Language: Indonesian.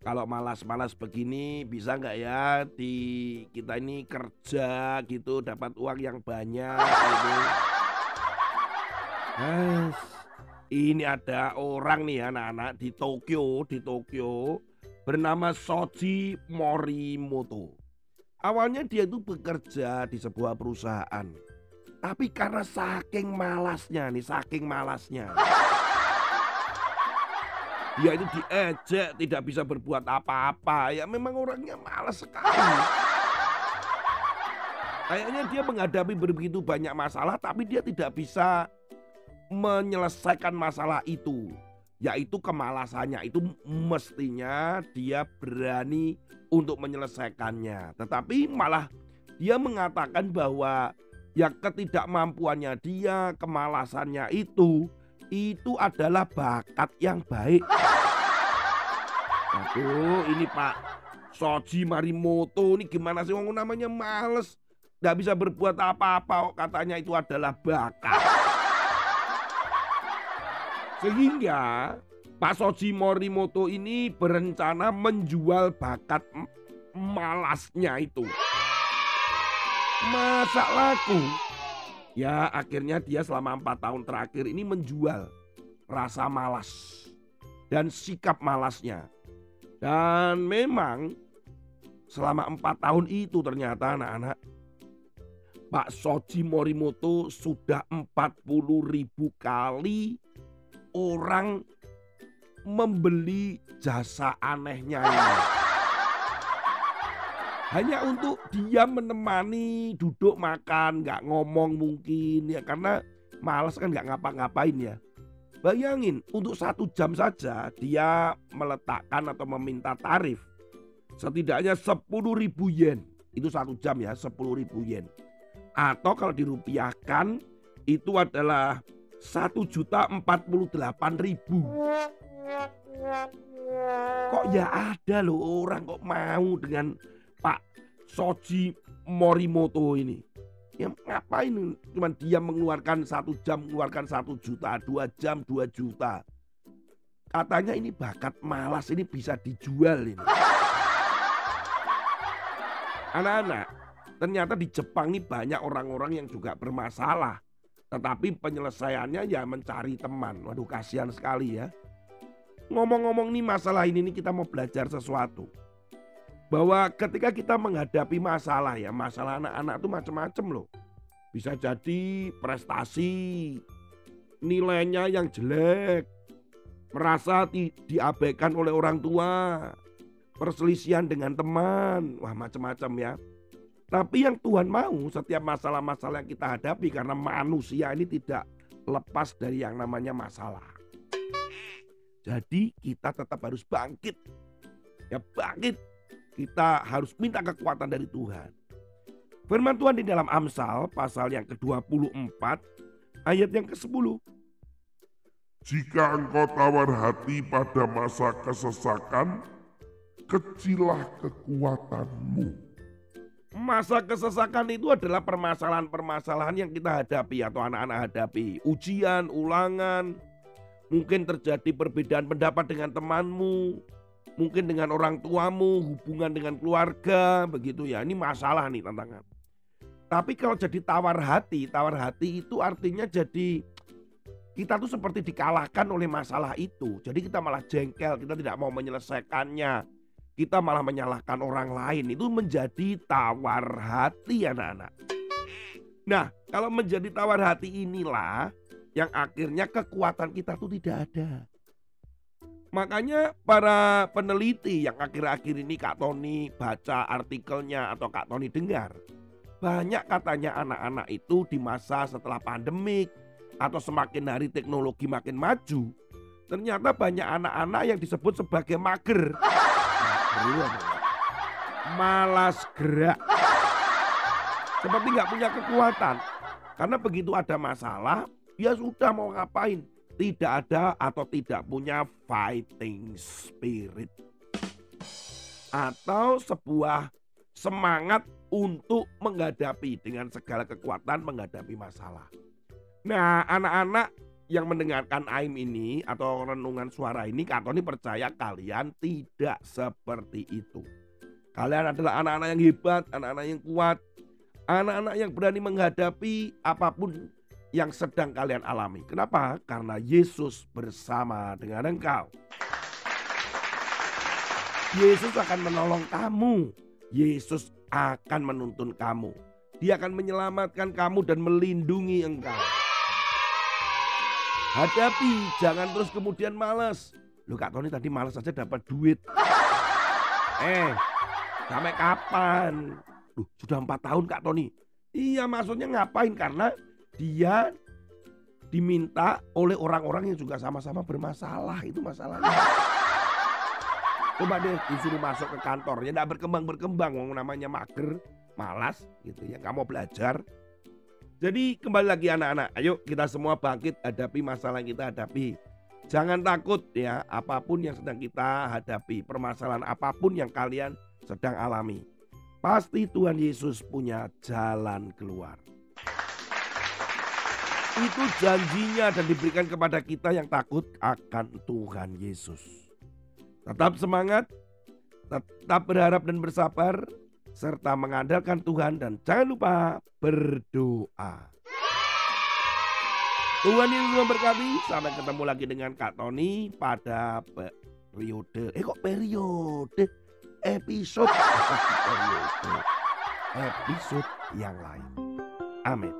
kalau malas-malas begini bisa nggak ya di kita ini kerja gitu dapat uang yang banyak gitu. Guys, ini ada orang nih anak-anak di Tokyo, di Tokyo bernama Soji Morimoto. Awalnya dia itu bekerja di sebuah perusahaan. Tapi karena saking malasnya nih, saking malasnya. Dia itu diejek, tidak bisa berbuat apa-apa. Ya memang orangnya malas sekali. Kayaknya dia menghadapi begitu banyak masalah tapi dia tidak bisa menyelesaikan masalah itu. Yaitu kemalasannya itu mestinya dia berani untuk menyelesaikannya. Tetapi malah dia mengatakan bahwa ya ketidakmampuannya dia, kemalasannya itu itu adalah bakat yang baik. Aduh, ini Pak Soji Marimoto ini gimana sih wong namanya males, nggak bisa berbuat apa-apa katanya itu adalah bakat. Sehingga Pak Soji Morimoto ini berencana menjual bakat malasnya itu. Masa laku? Ya akhirnya dia selama empat tahun terakhir ini menjual rasa malas dan sikap malasnya. Dan memang selama empat tahun itu ternyata anak-anak Pak Soji Morimoto sudah 40 ribu kali orang membeli jasa anehnya ini. Hanya untuk dia menemani duduk makan, nggak ngomong mungkin ya karena males kan nggak ngapa-ngapain ya. Bayangin untuk satu jam saja dia meletakkan atau meminta tarif setidaknya 10 ribu yen. Itu satu jam ya 10 ribu yen. Atau kalau dirupiahkan itu adalah satu juta empat puluh delapan ribu. Kok ya ada loh orang kok mau dengan Pak Soji Morimoto ini. Ya ngapain cuman dia mengeluarkan satu jam mengeluarkan satu juta, dua jam dua juta. Katanya ini bakat malas ini bisa dijual ini. Anak-anak, ternyata di Jepang ini banyak orang-orang yang juga bermasalah. Tetapi penyelesaiannya ya mencari teman. Waduh kasihan sekali ya. Ngomong-ngomong nih masalah ini nih kita mau belajar sesuatu. Bahwa ketika kita menghadapi masalah ya, masalah anak-anak itu macam-macam loh. Bisa jadi prestasi, nilainya yang jelek, merasa di, diabaikan oleh orang tua, perselisihan dengan teman, wah macam-macam ya. Tapi yang Tuhan mau setiap masalah-masalah yang kita hadapi karena manusia ini tidak lepas dari yang namanya masalah. Jadi kita tetap harus bangkit. Ya bangkit. Kita harus minta kekuatan dari Tuhan. Firman Tuhan di dalam Amsal pasal yang ke-24 ayat yang ke-10. Jika engkau tawar hati pada masa kesesakan, kecilah kekuatanmu. Masa kesesakan itu adalah permasalahan-permasalahan yang kita hadapi atau anak-anak hadapi. Ujian, ulangan, mungkin terjadi perbedaan pendapat dengan temanmu, mungkin dengan orang tuamu, hubungan dengan keluarga, begitu ya. Ini masalah nih tantangan. Tapi kalau jadi tawar hati, tawar hati itu artinya jadi kita tuh seperti dikalahkan oleh masalah itu. Jadi kita malah jengkel, kita tidak mau menyelesaikannya. Kita malah menyalahkan orang lain. Itu menjadi tawar hati anak-anak. Nah, kalau menjadi tawar hati inilah yang akhirnya kekuatan kita tuh tidak ada. Makanya para peneliti yang akhir-akhir ini Kak Tony baca artikelnya atau Kak Tony dengar. Banyak katanya anak-anak itu di masa setelah pandemik atau semakin hari teknologi makin maju. Ternyata banyak anak-anak yang disebut sebagai mager. Malas gerak. Seperti nggak punya kekuatan. Karena begitu ada masalah, ya sudah mau ngapain. Tidak ada atau tidak punya fighting spirit. Atau sebuah semangat untuk menghadapi dengan segala kekuatan menghadapi masalah. Nah, anak-anak yang mendengarkan AIM ini atau renungan suara ini, Kak Tony percaya kalian tidak seperti itu. Kalian adalah anak-anak yang hebat, anak-anak yang kuat, anak-anak yang berani menghadapi apa pun yang sedang kalian alami. Kenapa? Karena Yesus bersama dengan engkau. Yesus akan menolong kamu. Yesus akan menuntun kamu. Dia akan menyelamatkan kamu dan melindungi engkau. Hadapi, jangan terus kemudian males. Lu Kak Tony tadi males aja dapat duit. Eh, sampai kapan? Duh, sudah empat tahun Kak Tony. Iya maksudnya ngapain? Karena dia diminta oleh orang-orang yang juga sama-sama bermasalah. Itu masalahnya. Coba deh disuruh masuk ke kantor ya tidak berkembang-berkembang wong namanya mager, malas gitu ya, kamu belajar. Jadi kembali lagi anak-anak, ayo kita semua bangkit hadapi masalah yang kita hadapi. Jangan takut ya, apa pun yang sedang kita hadapi, permasalahan apa pun yang kalian sedang alami. Pasti Tuhan Yesus punya jalan keluar. Itu janjinya dan diberikan kepada kita yang takut akan Tuhan Yesus. Tetap semangat, tetap berharap dan bersabar, serta mengandalkan Tuhan dan jangan lupa berdoa. Tuhan yang memberkati. Sampai ketemu lagi dengan Kak Tony pada periode. Eh kok periode? Episode. periode. Episode yang lain. Amin.